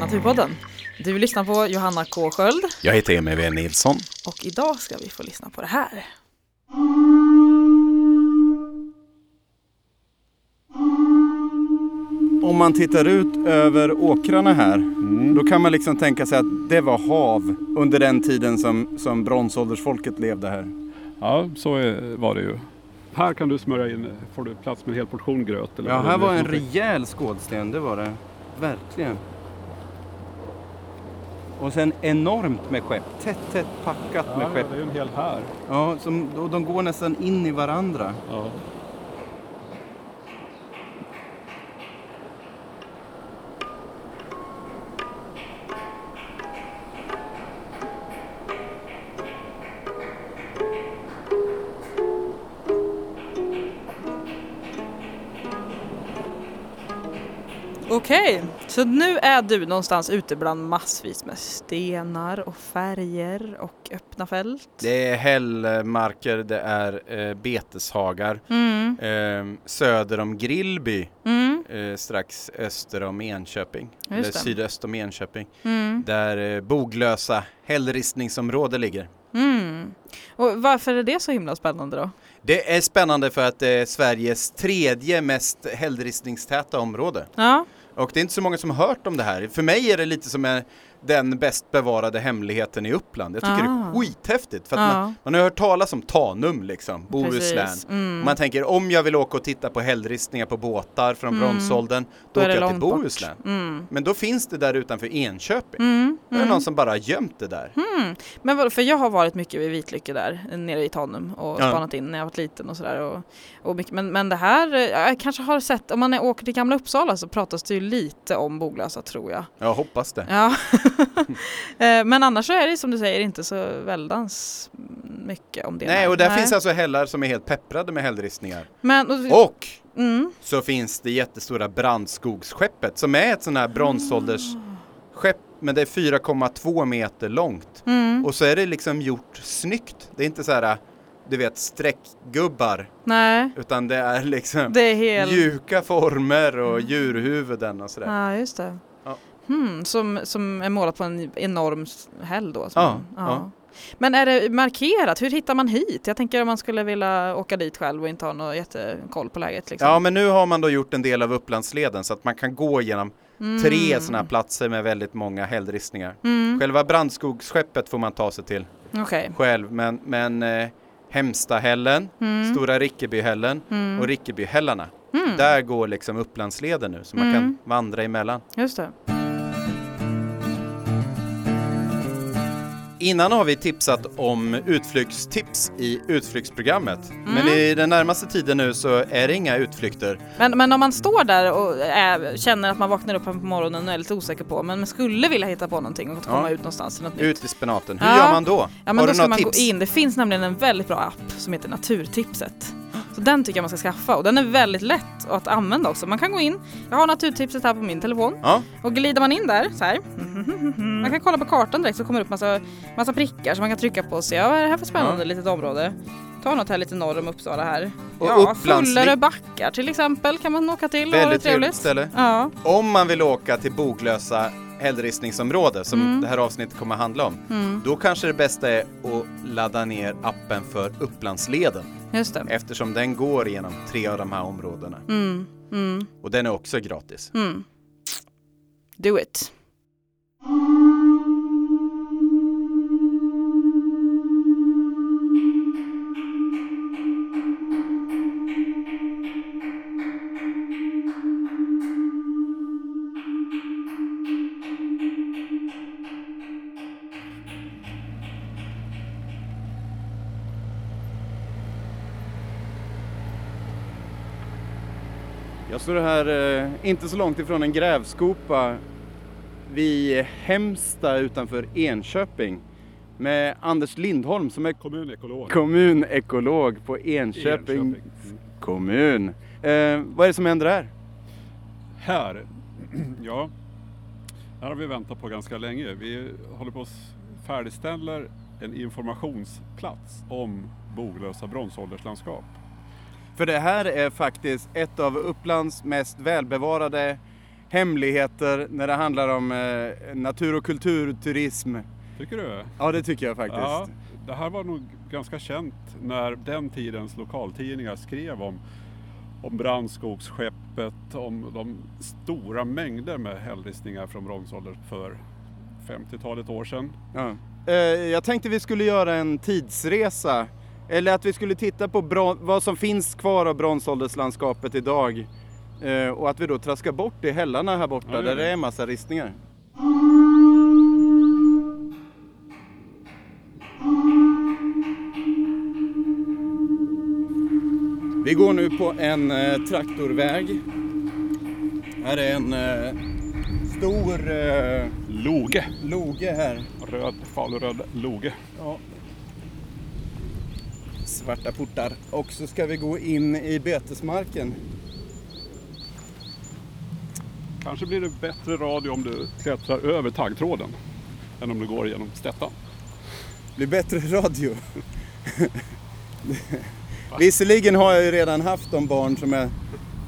Naturpodden. Du lyssnar på Johanna K Sköld Jag heter Emil W Nilsson. och idag ska vi få lyssna på det här. Om man tittar ut över åkrarna här, då kan man liksom tänka sig att det var hav under den tiden som, som bronsåldersfolket levde här. Ja, så var det ju. Här kan du smörja in, får du plats med en hel portion gröt. Eller Ja, här var en rejäl skådsten, det var det. Verkligen. Och sen enormt med skepp, tätt, tätt packat Ja, med det skepp. är ju en hel här. Ja, som, och de går nästan in i varandra. Ja. Okej, så nu är du någonstans ute bland massvis med stenar och färger och öppna fält. Det är hällmarker, det är eh, beteshagar Mm, eh, söder om Grillby, mm, eh, strax öster om Enköping, Just eller det. sydöst om Enköping, mm, där eh, Boglösa hällristningsområde ligger. mm. Och varför är det så himla spännande då? Det är spännande för att det är Sveriges tredje mest hällristningstäta område. Ja, och det är inte så många som har hört om det här. För mig är det lite som en, den bäst bevarade hemligheten i Uppland. Jag tycker det Ah. är skithäftigt. För att Ja. man, man har hört talas om Tanum liksom, Bohuslän. Mm. Man tänker om jag vill åka och titta på hällristningar på båtar från Mm. bronsåldern, då, Då åker det jag till. Bohuslän. Mm. Men då finns det där utanför Enköping. Mm. Det är Mm. någon som bara har gömt det där. Mm. Men vadå, för jag har varit mycket vid Vitlycke där nere i Tanum och Ja. spanat in när jag var liten och sådär. Och, och mycket, men, men det här, eh, jag kanske har sett, om man är, åker till Gamla Uppsala så pratas det ju lite om Boglösa tror jag. Jag hoppas det. Ja. Eh, men annars så är det som du säger inte så väldans mycket om det. Nej, och där finns alltså hällar som är helt pepprade med hällristningar. Men, och, Och mm. så finns det jättestora Brandskogsskeppet som är ett sånt här bronsåldersskepp men det är 4,2 meter långt. Mm. Och så är det liksom gjort snyggt. Det är inte så här, du vet, streckgubbar Nej, utan det är liksom det är helt... mjuka former och djurhuvuden och sådär. Ja, just det. Ja. Hmm, som, som är målat på en enorm häll då? som- Ja, ja. Men är det markerat? Hur hittar man hit? Jag tänker om man skulle vilja åka dit själv och inte ha någon jättekoll på läget. Liksom. Ja, men nu har man då gjort en del av Upplandsleden så att man kan gå genom Mm. tre sådana platser med väldigt många hällristningar. Mm. Själva Brandskogsskeppet får man ta sig till Okej. själv, men, men eh, Hemstahällen, Mm. Stora Rickebyhällen Mm. och Rickebyhällarna. Mm. Där går liksom Upplandsleden nu så man Mm. kan vandra emellan. Just det. Innan har vi tipsat om utflyktstips i utflyktsprogrammet. Men Mm. i den närmaste tiden nu så är det inga utflykter. Men, men om man står där och är, känner att man vaknar upp på morgonen och är lite osäker på men man skulle vilja hitta på någonting och komma Ja. ut någonstans till något nytt. Ut i spenaten. Hur Ja. gör man då? Ja men har då ska man tips? gå in. Det finns nämligen en väldigt bra app som heter Naturtipset. Så den tycker jag man ska skaffa och den är väldigt lätt att använda också. Man kan gå in, jag har Naturtipset här på min telefon Ja, och glider man in där så här. Man kan kolla på kartan direkt så kommer det upp massa, massa prickar som man kan trycka på och se ja, vad är det här för spännande Ja. litet område. Ta något här lite norr om Uppsala här. Och ja, Fullerö backar till exempel kan man åka till och ha det väldigt trevligt ställe. Ja. Om man vill åka till Boglösa hällristningsområde som Mm. det här avsnittet kommer handla om. Mm, Då kanske det bästa är att ladda ner appen för Upplandsleden just det. eftersom den går genom tre av de här områdena. Mm, mm, Och den är också gratis. mm. Do it. Jag står här eh, inte så långt ifrån en grävskopa vid Hemsta utanför Enköping med Anders Lindholm som är Kommunekolog. kommunekolog på Enköping Mm. kommun. Eh, vad är det som händer här? Här, ja, här har vi väntat på ganska länge. Vi håller på att färdigställer en informationsplats om Boglösa bronsålderslandskap. För det här är faktiskt ett av Upplands mest välbevarade hemligheter när det handlar om eh, natur och kulturturism. Tycker du? Ja, det tycker jag faktiskt. Ja, det här var nog ganska känt när den tidens lokaltidningar skrev om, om brandskogsskeppet, om de stora mängder med hällristningar från bronsåldern för 50-talet år sedan. Ja. Eh, jag tänkte vi skulle göra en tidsresa. Eller att vi skulle titta på bron- vad som finns kvar av bronsålderslandskapet idag. Eh, och att vi då traskar bort i hällarna här borta Ja, det där det är en massa ristningar. Vi går nu på en eh, traktorväg. Här är en eh, stor eh, Loge, loge här. röd, faluröd loge. Svarta portar. Och så ska vi gå in i betesmarken. Kanske blir det bättre radio om du klättrar över taggtråden än om du går genom stättan. blir bättre radio. Visserligen har jag ju redan haft de barn som jag,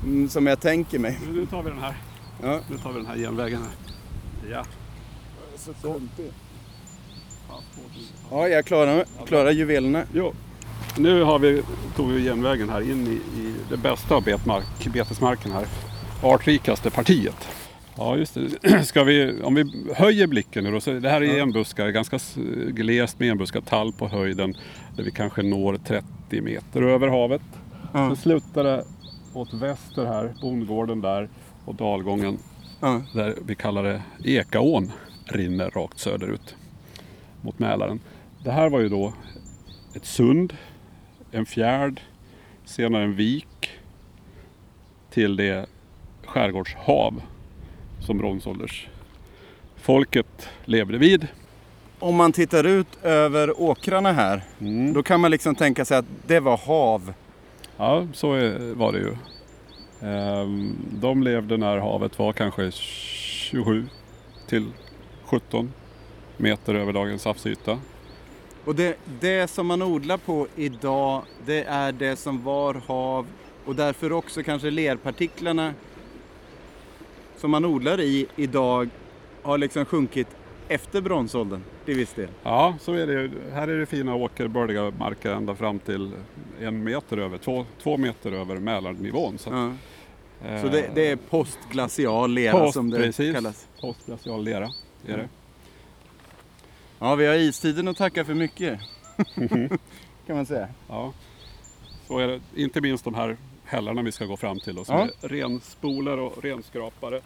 mm, som jag tänker mig. Nu tar vi den här, Ja. nu tar vi den här genvägen här. Ja. Ja, jag klarar, klarar juvelerna. Jo, nu har vi, tog vi genvägen här in i, i det bästa av betmark, betesmarken här. Artrikaste partiet. Ja just det. Ska vi, om vi höjer blicken nu då. Så det här är enbuskar, ganska glest med enbuskad tall på höjden. Där vi kanske når 30 meter över havet. Ja. Sen slutar det åt väster här, bondgården där och dalgången Ja. där vi kallar det Ekaån rinner rakt söderut mot Mälaren. Det här var ju då ett sund, en fjärd, senare en vik till det skärgårdshav som bronsålders folket levde vid. Om man tittar ut över åkrarna här, Mm. då kan man liksom tänka sig att det var hav. Ja, så var det ju. Ehm, De levde när havet var kanske 27 till 17 meter över dagens havsyta. Och det, det som man odlar på idag, det är det som var hav och därför också kanske lerpartiklarna som man odlar i idag har liksom sjunkit efter bronsåldern till viss del. Ja, så är det ju. Här är det fina åkerbördiga marker ända fram till en meter över, två, två meter över Mälarnivån. Så, Ja. eh, Så det, det är postglacial lera post, som det precis. kallas. Postglacial lera är det. Ja, vi har istiden att tacka för mycket. kan man säga. Ja. Så är det. Inte minst de här hällarna vi ska gå fram till och som Ja. är renspoler och renskrapare.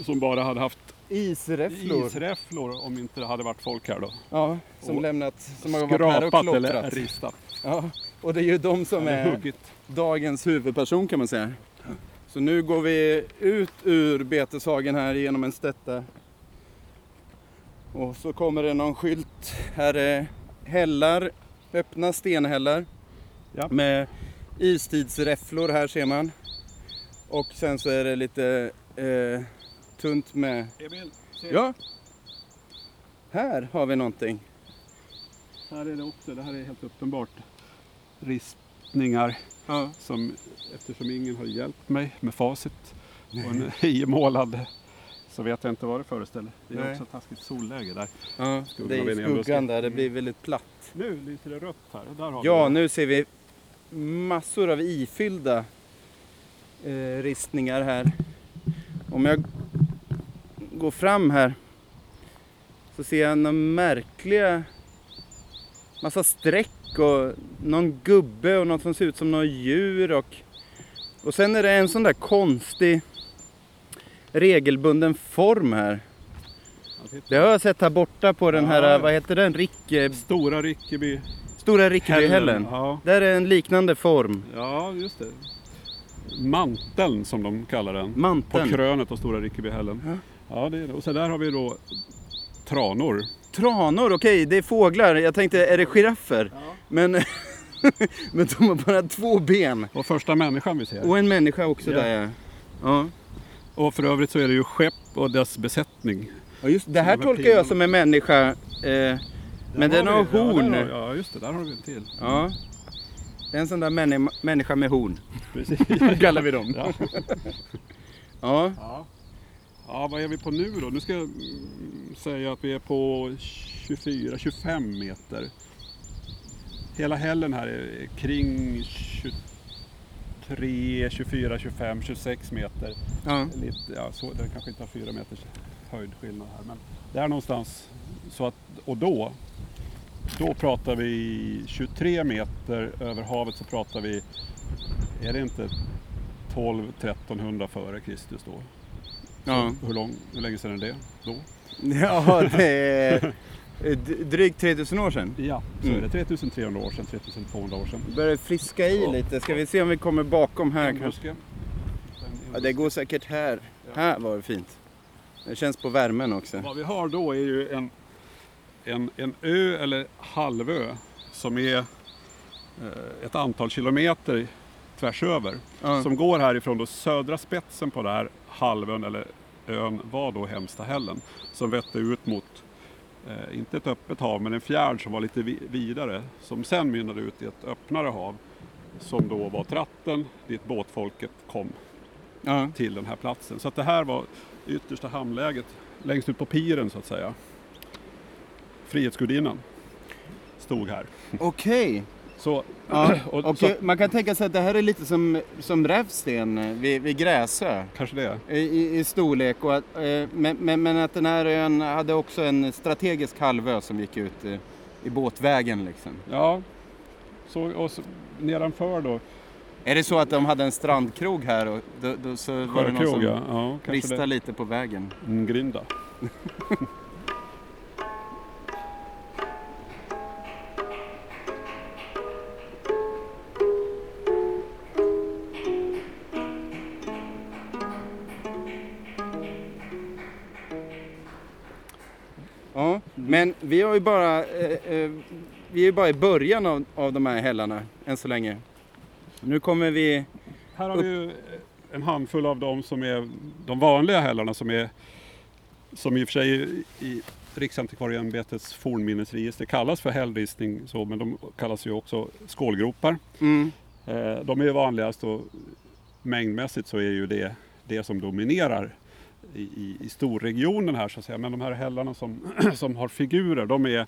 Och som bara hade haft Isräfflor. isräfflor om inte det hade varit folk här då. Ja, som Och lämnat, som har varit här och Skrapat eller klottrat. ristat. Ja, och det är ju de som är huggit. dagens huvudperson kan man säga. Så nu går vi ut ur beteshagen här genom en stätta. Och så kommer det någon skylt. Här är hällar, öppna stenhällar. Ja. Med istidsräfflor här ser man. Och sen så är det lite eh, tunt med... Emil, se. Ja! Här har vi någonting. Här är det också, det här är helt uppenbart ristningar Ja. som eftersom ingen har hjälpt mig med facit och en imålad så vet jag inte vad det föreställer. Det är Nej. också taskigt solläge där. Ja, Skuggan det är i skuggan där, det blir väldigt platt. Nu lyser det rött här. Där har Ja, vi nu ser vi massor av ifyllda eh, ristningar här. Om jag går fram här så ser jag några märkliga massa streck och någon gubbe och något som ser ut som något djur och, och sen är det en sån där konstig regelbunden form här. Ja. Det har jag sett här borta på den här, Ja. vad heter den, Ricke, Stora Rickeby Stora Rickebyhällen. Ja, Där är en liknande form. ja, just det. Manteln som de kallar den. På Manteln. krönet av Stora Rickebyhällen. Ja. Ja, det är det. Och så där har vi då tranor. Tranor, okej, det är fåglar. Jag tänkte, är det giraffer? Men, men de har bara två ben. Och första människan vi ser. Och en människa också Ja. där ja. Ja, Och för övrigt så är det ju skepp och dess besättning. ja just det här de tolkar jag som en människa. Eh, men den har vi- horn. Ja, har, ja, just det. Där har vi en till. Ja. Det är en sån där männi- människa med horn. Precis. Kallar vi dem. Ja. Ja, Ja. Ja, vad är vi på nu då? Nu ska jag säga att vi är på 24-25 meter. Hela hällen här är kring 23, 24, 25, 26 meter. Ja. Lite, ja, så, det kanske inte har 4 meters höjdskillnad här. Men det är någonstans så att, och då, då pratar vi 23 meter över havet så pratar vi, är det inte 12-1300 före Kristus då? Ja. Hur, lång, hur länge sedan är det då? ja, det är drygt 3000 år sedan. Ja, så Mm. är det 3300 år sedan, 3200 år sedan. Börjar friska i Ja. lite. Ska vi se om vi kommer bakom här En kanske? buske. Ja, det går säkert här. Här var det fint. Det känns på värmen också. Vad vi har då är ju en, en, en ö eller halvö som är eh, ett antal kilometer tvärs över. Ja. Som går härifrån då södra spetsen på den här halvön eller ön var då Hemstahällen. Som vette ut mot, eh, inte ett öppet hav, men en fjärd som var lite vi- vidare. Som sen mynnade ut i ett öppnare hav. Som då var tratten dit båtfolket kom Ja. till den här platsen. Så att det här var yttersta hamnläget längst ut på piren så att säga. Frihetsgudinnan stod här. Okej. Så, Ja. och, Och så, man kan tänka sig att det här är lite som, som Rävsten eh, vid, vid Gräsö. kanske det. I, i, i storlek. Och att, eh, men, men, men att den här ön hade också en strategisk halvö som gick ut eh, i båtvägen liksom. Ja, så, och så, nedanför då, Är det så att de hade en strandkrog här och då, då så var det någon Sjökrog som ja. ja lite på vägen? Mm, men vi har ju bara, eh, eh, vi är ju bara i början av, av de här hällarna än så länge. Nu kommer vi, Här har vi ju en handfull av de som är de vanliga hällarna som är som i och för sig i- i Riksantikvarieämbetets fornminnesregister kallas för hällristning så, men de kallas ju också skålgropar. mm, Eh, De är ju vanligast och mängdmässigt så är ju det det som dominerar i, i, storregionen här så att säga. Men de här hällarna som, som har figurer de är,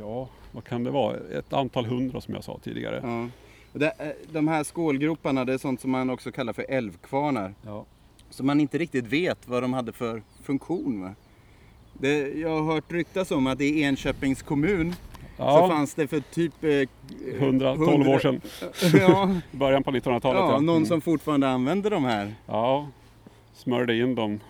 ja vad kan det vara, ett antal hundra som jag sa tidigare. ja. Det, eh, de här skålgroparna det är sånt som man också kallar för älvkvarnar. Ja. Så man inte riktigt vet vad de hade för funktion. Va? Det, jag har hört ryktas om att i Enköpings kommun så Ja, fanns det för typ... Eh, 112 år sedan, ja, början på 1900-talet. ja, någon Mm. som fortfarande använder de här. Ja, smörjde in dem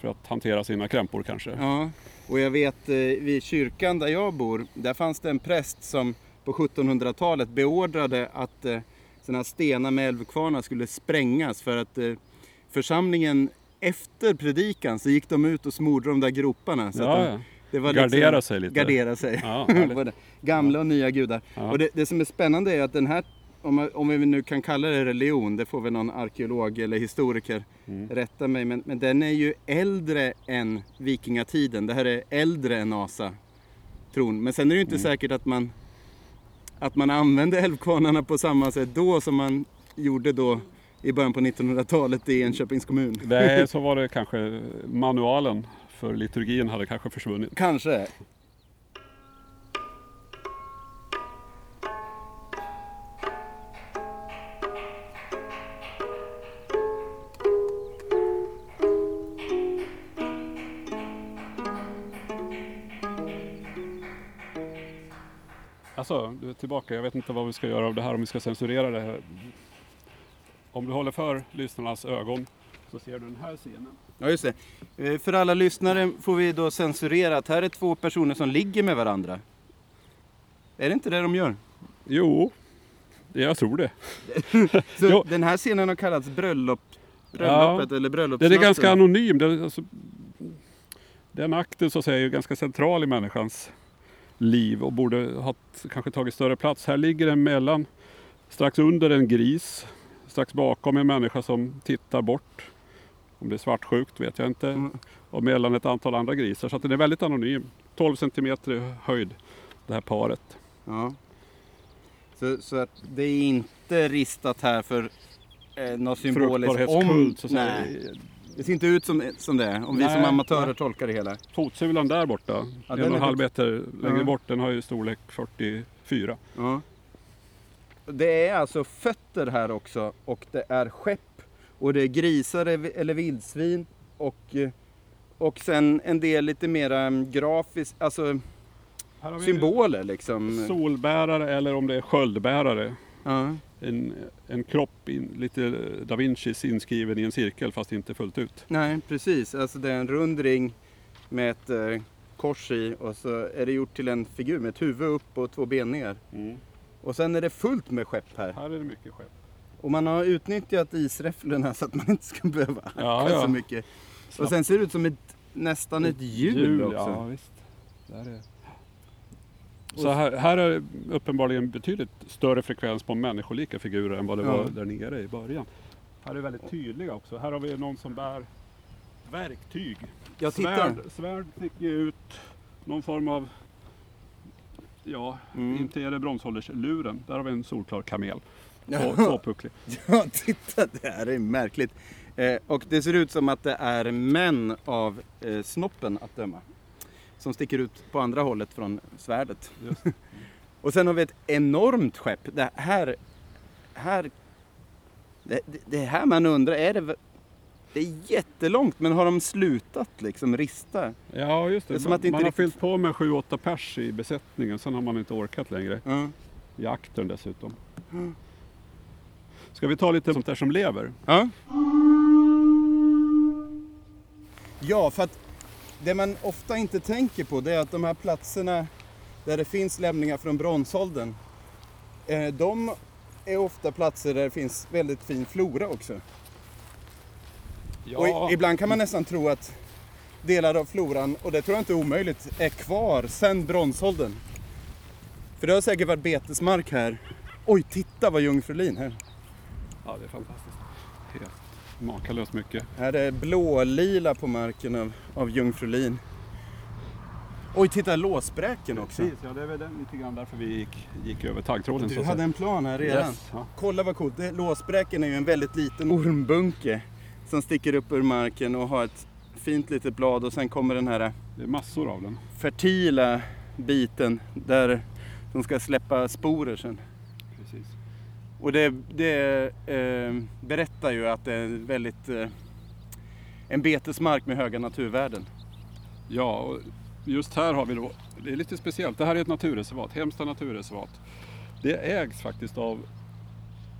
för att hantera sina krämpor kanske. Ja, och jag vet eh, vid kyrkan där jag bor, där fanns det en präst som på 1700-talet beordrade att eh, sådana här stenar med älvkvarnar skulle sprängas för att eh, församlingen efter predikan så gick de ut och smorde de där groparna. Så Ja, att de, det var Gardera liksom, sig lite. Gardera sig. Ja, Gamla och nya gudar. Ja. Och det, det som är spännande är att den här, om, om vi nu kan kalla det religion, det får väl någon arkeolog eller historiker Mm. rätta mig, men, men den är ju äldre än vikingatiden. Det här är äldre än asatron. Men sen är det ju inte Mm. säkert att man, att man använde älvkvarnarna på samma sätt då som man gjorde då i början på 1900-talet i Enköpings kommun. Nej, så var det kanske manualen för liturgin hade kanske försvunnit. Kanske. Alltså, du är tillbaka. Jag vet inte vad vi ska göra av det här, om vi ska censurera det här. Om du håller för lyssnarnas ögon så ser du den här scenen. Ja, just det. Eh, För alla lyssnare får vi då censurera att här är två personer som ligger med varandra. Är det inte det de gör? Jo, jag tror det. Så Jo. den här scenen har kallats bröllop, bröllopet eller Den bröllopsnatten. är ganska anonym. Den, alltså, den akten så att säga, är ju ganska central i människans liv och borde ha kanske tagit större plats. Här ligger den mellan, strax under en gris, strax bakom en människa som tittar bort. Om det är svartsjukt vet jag inte. Mm. Och mellan ett antal andra grisar. Så att den är väldigt anonym. 12 centimeter i höjd, det här paret. Ja. Så, så att det är inte ristat här för eh, något symboliskt Fruktbarhetskult Det ser inte ut som, som det är, om vi Nej, som amatörer nej. tolkar det hela. Fotsulan där borta, Ja, en och en halv meter längre Ja. bort, den har ju storlek 44. Ja. Det är alltså fötter här också och det är skepp och det är grisar eller vildsvin och, och sen en del lite mera grafiskt, alltså vi symboler liksom. Solbärare eller om det är sköldbärare. Ja. En, en kropp, in, lite da Vincis inskriven i en cirkel fast inte fullt ut. Nej precis, alltså det är en rund ring med ett eh, kors i och så är det gjort till en figur med ett huvud upp och två ben ner. Och sen är det fullt med skepp här. Här är det mycket skepp. Och man har utnyttjat isräfflorna så att man inte ska behöva hacka ja. så mycket. Och sen ser det ut som ett, nästan ett hjul också. Ja, visst. Där är. Så här, här är uppenbarligen betydligt större frekvens på människolika figurer än vad det Ja. var där nere i början. Här är väldigt tydliga också. Här har vi någon som bär verktyg. Jag tittar. Svärd, svärd sticker ut. Någon form av, ja, Mm. inte är det bronsåldersluren. Där har vi en solklar kamel. Tvåpucklig. Ja, titta, det här är märkligt. Eh, och det ser ut som att det är män av eh, snoppen att döma. Som sticker ut på andra hållet från svärdet. Och sen har vi ett enormt skepp. Det här, här det, det, det är här man undrar, är det, det är jättelångt men har de slutat liksom rista? Ja, just det. Det som man att det man har riktigt- fyllt på med 7-8 pers i besättningen. Sen har man inte orkat längre. Ja. I aktern dessutom. Ska vi ta lite sånt där som lever? Ja. Ja, för att det man ofta inte tänker på det är att de här platserna där det finns lämningar från bronsåldern, eh, de är ofta platser där det finns väldigt fin flora också. Och i, ibland kan man nästan tro att delar av floran, och det tror jag inte är omöjligt, är kvar sedan bronsåldern. För det har säkert varit betesmark här. Oj, titta vad jungfrulin här. ja, det är fantastiskt. Helt makalöst mycket. Här är blålila på marken av, av jungfrulin. Oj, titta låsbräken också. Precis, ja, det är väl den, lite grann därför vi gick, gick över taggtråden. så Du att hade säga. en plan här redan. Yes, ja. Kolla vad coolt. Det, låsbräken är ju en väldigt liten ormbunke som sticker upp ur marken och har ett fint litet blad och sen kommer den här Det är massor av den. fertila biten där de ska släppa sporer sen. Och det, det eh, berättar ju att det är väldigt eh, en betesmark med höga naturvärden. Ja, och just här har vi då, det är lite speciellt. Det här är ett naturreservat, Hemsta naturreservat. Det ägs faktiskt av,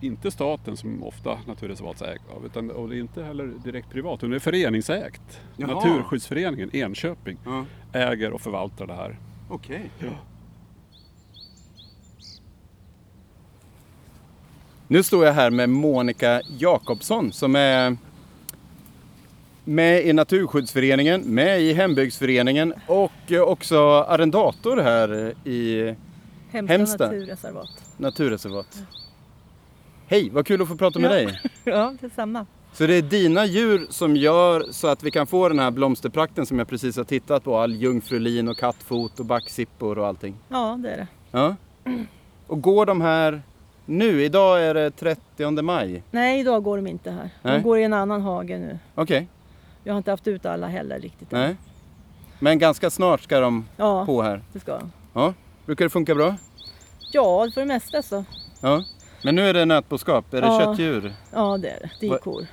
inte staten som ofta naturreservat ägs av, utan, och det är inte heller direkt privat, utan det är föreningsägt. Jaha. Naturskyddsföreningen Enköping Ja, äger och förvaltar det här. okej. Ja. Nu står jag här med Monica Jakobsson som är med i Naturskyddsföreningen, med i Hembygdsföreningen och eh, också arrendator här i Hemsta, Hemsta. naturreservat. Naturreservat. Hej, vad kul att få prata med Ja. dig. Ja, detsamma. Så det är dina djur som gör så att vi kan få den här blomsterprakten som jag precis har tittat på. All jungfrulin och kattfot och backsippor och allting. Ja, det är det. Ja. Och går de här nu? Idag är det 30 maj. Nej, idag går de inte här. Nej. De går i en annan hage nu. Okej, Jag har inte haft ut alla heller riktigt. än. nej. Men ganska snart ska de Ja, på här. det ska de. Ja. Brukar det funka bra? Ja, för det mesta så. Ja. Men nu är det nötboskap. Är det Ja. köttdjur? Ja, det är det. Va- Dikor.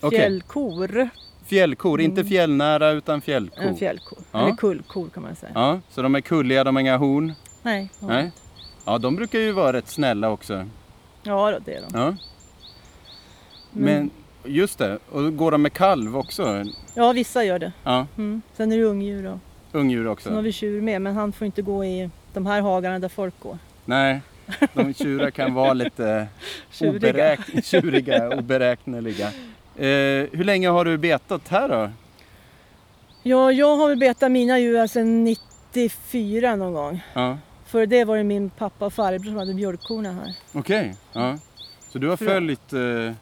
Okej. Fjällkor. Fjällkor, inte Mm. fjällnära utan fjällkor. En fjällkor. Ja. Eller kullkor kan man säga. Ja, så de är kulliga, de har inga horn. Nej. Ja. Nej. Ja, de brukar ju vara rätt snälla också. ja, det är de. Ja. Men just det, och går de med kalv också? Ja, vissa gör det. Ja, Mm. Sen är det ungdjur och ungdjur sen har också. vi tjur med. Men han får inte gå i de här hagarna där folk går. Nej, de tjurar kan vara lite Tjuriga. oberäk- tjuriga, oberäkneliga. Eh, hur länge har du betat här då? Ja, jag har betat mina djur sedan 94 någon gång. Ja, För det var det min pappa och farbror som hade mjölkkorna här. okej. Ja. Så du har följt eh,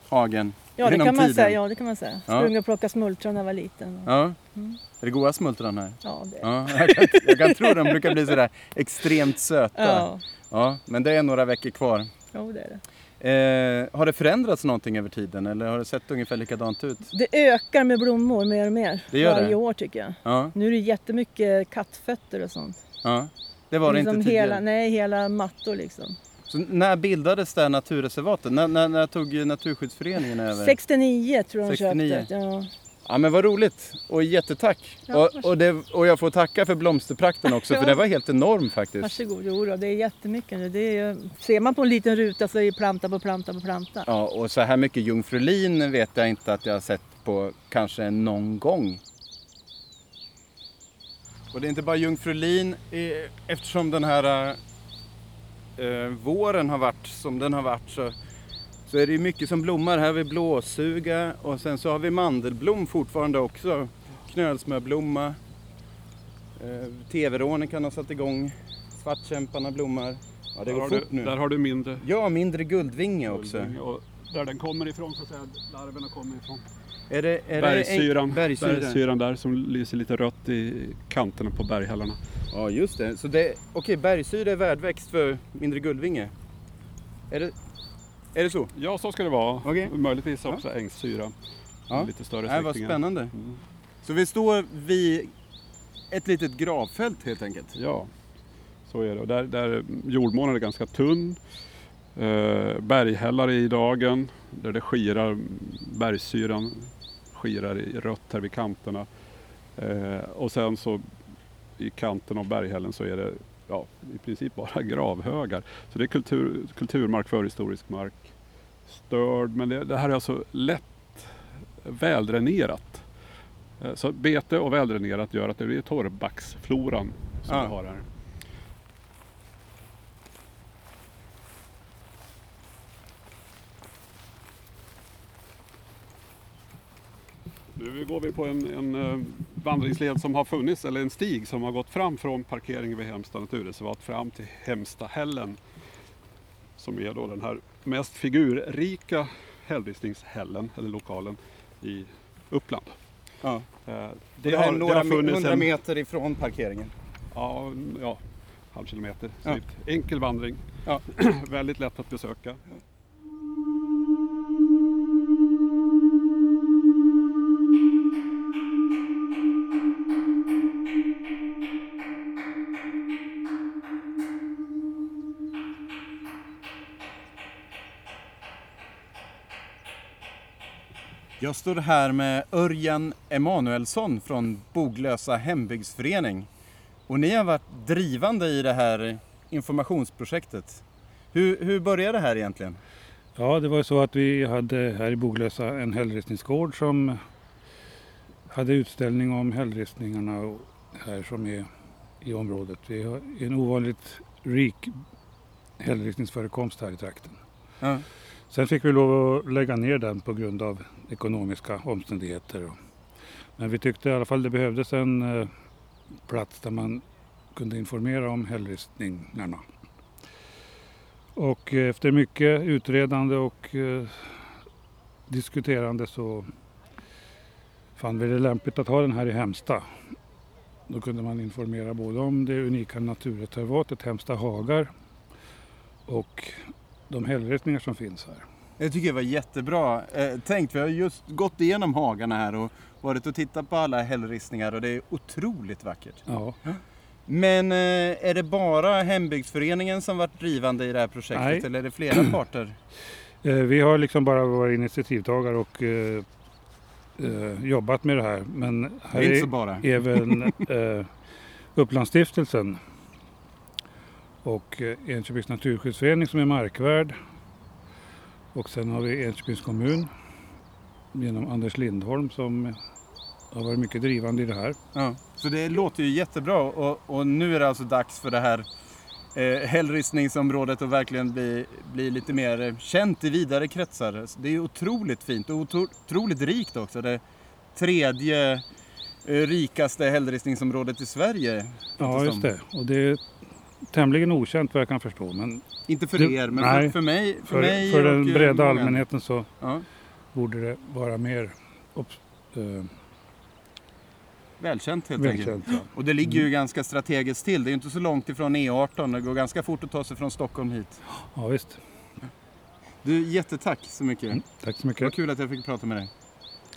hagen Ja, det kan man tiden? säga. Ja, det kan man säga. Ja. Sprungit och plockat smultron när jag var liten. Ja. Mm. Är det goda smultron här? ja det är Ja, jag kan, jag kan tro de brukar bli sådär extremt söta. Ja, Ja, men det är några veckor kvar. jo, det är Eh, har det förändrats någonting över tiden eller har det sett ungefär likadant ut? Det ökar med blommor mer och mer Det gör varje det? år tycker jag. Ja, Nu är det jättemycket kattfötter och sånt. ja. Det var det liksom inte tidigare. hela, Nej, hela mattor liksom. Så när bildades det här naturreservatet? När, när, när tog Naturskyddsföreningen över? 69 tror jag de 69. köpte. Ja. Ja men vad roligt och jättetack. Ja, och, och, det, och jag får tacka för blomsterprakten också för det var helt enorm faktiskt. Varsågod. Jo då, det är jättemycket nu. Det är, ser man på en liten ruta så är det planta på planta på planta. Ja, och så här mycket jungfrulin vet jag inte att jag har sett på kanske någon gång. Och det är inte bara jungfrulin eh, eftersom den här eh, våren har varit som den har varit så, så är det mycket som blommar. Här har vi blåsuga och sen så har vi mandelblom fortfarande också. Knölsmörblomma. Eh, Teverånikan har satt igång. Svartkämparna blommar. Ja, det Där går fort du, nu. där har du mindre Ja, mindre guldvinge också. Och där den kommer ifrån, så att säga, larverna kommer ifrån. Är det, är Bergsyran, Det, bergsyra. bergsyran där som lyser lite rött i kanterna på berghällarna. Ja, just det. Så det, okej, bergsyra är värdväxt för mindre guldvinge. Är det, är det så? Ja, så ska det vara. Okej. Möjligtvis också ängssyra. Ja. Lite större Det här var släktingar. spännande. Mm. Så vi står vid ett litet gravfält helt enkelt. Ja, så är det. Och där, där jordmånen är ganska tunn. Eh, berghällar i dagen där det skirar, bergsyran skirar i rött här vid kanterna. Eh, och sen så i kanten av berghällen så är det ja, i princip bara gravhögar. Så det är kultur, kulturmark, förhistorisk mark, störd. Men det, det här är alltså lätt väldränerat. Eh, Så bete och väldränerat gör att det blir torrbacksfloran som Ja. vi har här. Nu går vi på en, en eh, vandringsled som har funnits, eller en stig som har gått fram från parkeringen vid Hemsta naturreservat fram till Hemstahällen. Som är då den här mest figurrika hällristningshällen, eller lokalen, i Uppland. Ja. Eh, Det, här är några hundra en- meter ifrån parkeringen. Ja, ja halv kilometer. Ja. Enkel vandring. Ja. Väldigt lätt att besöka. Jag står här med Örjan Emanuelsson från Boglösa hembygdsförening. Och ni har varit drivande i det här informationsprojektet. Hur, hur började det här egentligen? Ja, det var så att vi hade här i Boglösa en hällristningsgård som hade utställning om hällristningarna här som är i området. Vi har en ovanligt rik hällristningsförekomst här i trakten. Ja. Sen fick vi lov att lägga ner den på grund av ekonomiska omständigheter. Men vi tyckte i alla fall det behövdes en eh, plats där man kunde informera om hällristningarna. Och eh, efter mycket utredande och eh, diskuterande så fann vi det lämpligt att ha den här i Hemsta. Då kunde man informera både om det unika naturreservatet Hemsta hagar och de hällristningar som finns här. Jag tycker det var jättebra eh, tänkt. Vi har just gått igenom hagarna här och varit och tittat på alla hällristningar och det är otroligt vackert. Ja, Men eh, är det bara hembygdsföreningen som varit drivande i det här projektet Nej. eller är det flera parter? eh, vi har liksom bara varit initiativtagare och jobbat med det här. Men här Det är är även eh, Upplandsstiftelsen och eh, Enköpings naturskyddsförening som är markvärd. Och sen har vi Enköpings kommun genom Anders Lindholm som har varit mycket drivande i det här. Ja. Så det låter ju jättebra och, och nu är det alltså dags för det här eh, hällristningsområdet att verkligen bli, bli lite mer känt i vidare kretsar. Det är otroligt fint och otro, otroligt rikt också. Det tredje eh, rikaste hällristningsområdet i Sverige. Ja, just det. Och det tämligen okänt vad jag kan förstå. Men Inte för Det- er, men nej. för, för mig. För, för, mig för den eh, breda allmänheten så Ja, borde det vara mer eh, välkänt helt enkelt. välkänt. Ja. Och det ligger ju ganska strategiskt till. Det är ju inte så långt ifrån E18. Det går ganska fort att ta sig från Stockholm hit. ja, visst. Du, jättetack så mycket. Mm, tack så Vad mycket. kul att jag fick prata med dig.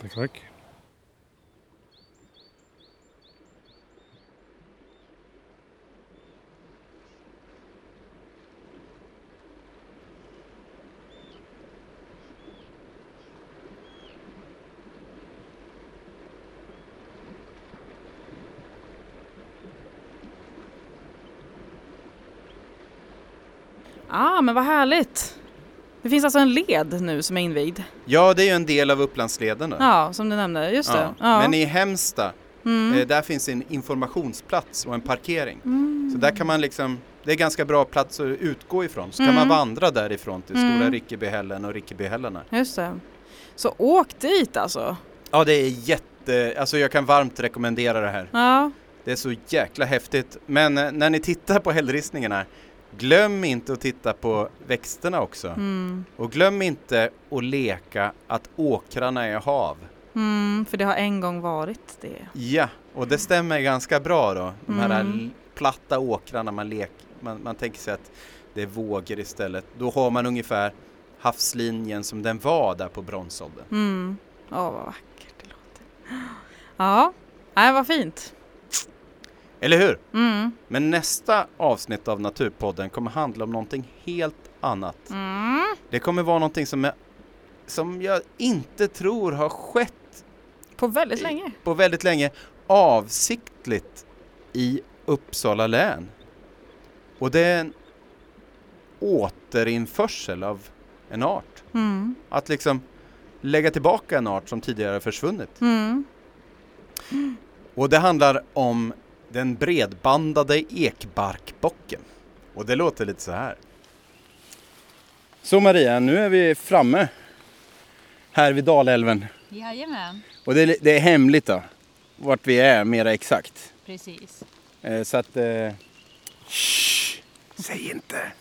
Tack, tack. Ah, men vad härligt. Det finns alltså en led nu som är invigd. Ja, det är ju en del av Upplandsleden. då. Ja, som du nämnde. Just det. Ja. Men i Hemsta, mm. eh, där finns en informationsplats och en parkering. Mm. Så där kan man liksom, det är ganska bra plats att utgå ifrån. Så kan Mm. man vandra därifrån till Mm. Stora Rickebyhällen och Rickebyhällarna. Just det. Så åk dit alltså. Ja, det är jätte, alltså jag kan varmt rekommendera det här. Ja. Det är så jäkla häftigt. Men eh, när ni tittar på hällristningarna, glöm inte att titta på växterna också. Mm. Och glöm inte att leka att åkrarna är hav. Mm, för det har en gång varit det. Ja, och det stämmer ganska bra då. De här Mm. platta åkrarna man leker, man, man tänker sig att det är vågor istället. Då har man ungefär havslinjen som den var där på bronsåldern. Mm. Åh, vad vackert det låter. Ja, Nej, vad fint. Eller hur? Mm. Men nästa avsnitt av Naturpodden kommer handla om någonting helt annat. Mm. Det kommer vara någonting som jag, som jag inte tror har skett På väldigt länge. på väldigt länge avsiktligt i Uppsala län. Och det är en återinförsel av en art. Mm. Att liksom lägga tillbaka en art som tidigare försvunnit. Mm. Och det handlar om den bredbandade ekbarkbocken. Och det låter lite så här. Så Maria, nu är vi framme. Här vid Dalälven. Jajamän, Och det är, det är hemligt då. Vart vi är mera exakt. precis. Eh, så att... Eh, shh, säg inte.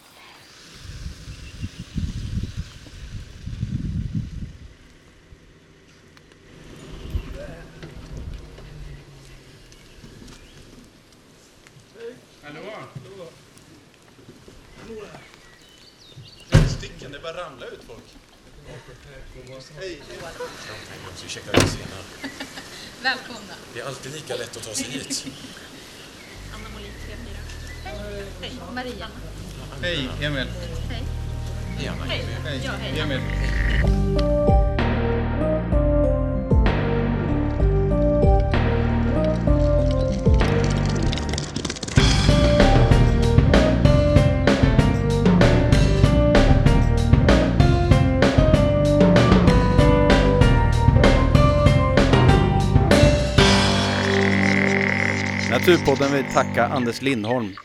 Det bara ramlar ut folk. Ursäkta att jag är sen här. Välkomna. Det är alltid lika lätt att ta sig hit. Anna Molin 34. Hej, Maria. Hej Emil. Men, Hej. Ja, hej. Emil. Naturpodden vill tacka Anders Lindholm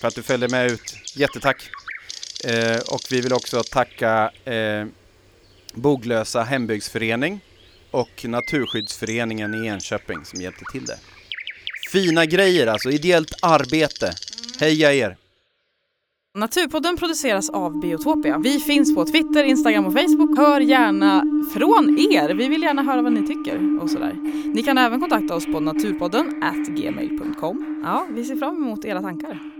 för att du följde med ut. Jättetack! Eh, och vi vill också tacka eh, Boglösa hembygdsförening och Naturskyddsföreningen i Enköping som hjälpte till det. Fina grejer alltså, ideellt arbete. Heja er! Naturpodden produceras av Biotopia. Vi finns på Twitter, Instagram och Facebook. Hör gärna från er. Vi vill gärna höra vad ni tycker och sådär. Ni kan även kontakta oss på naturpodden gmail.com. Ja, vi ser fram emot era tankar.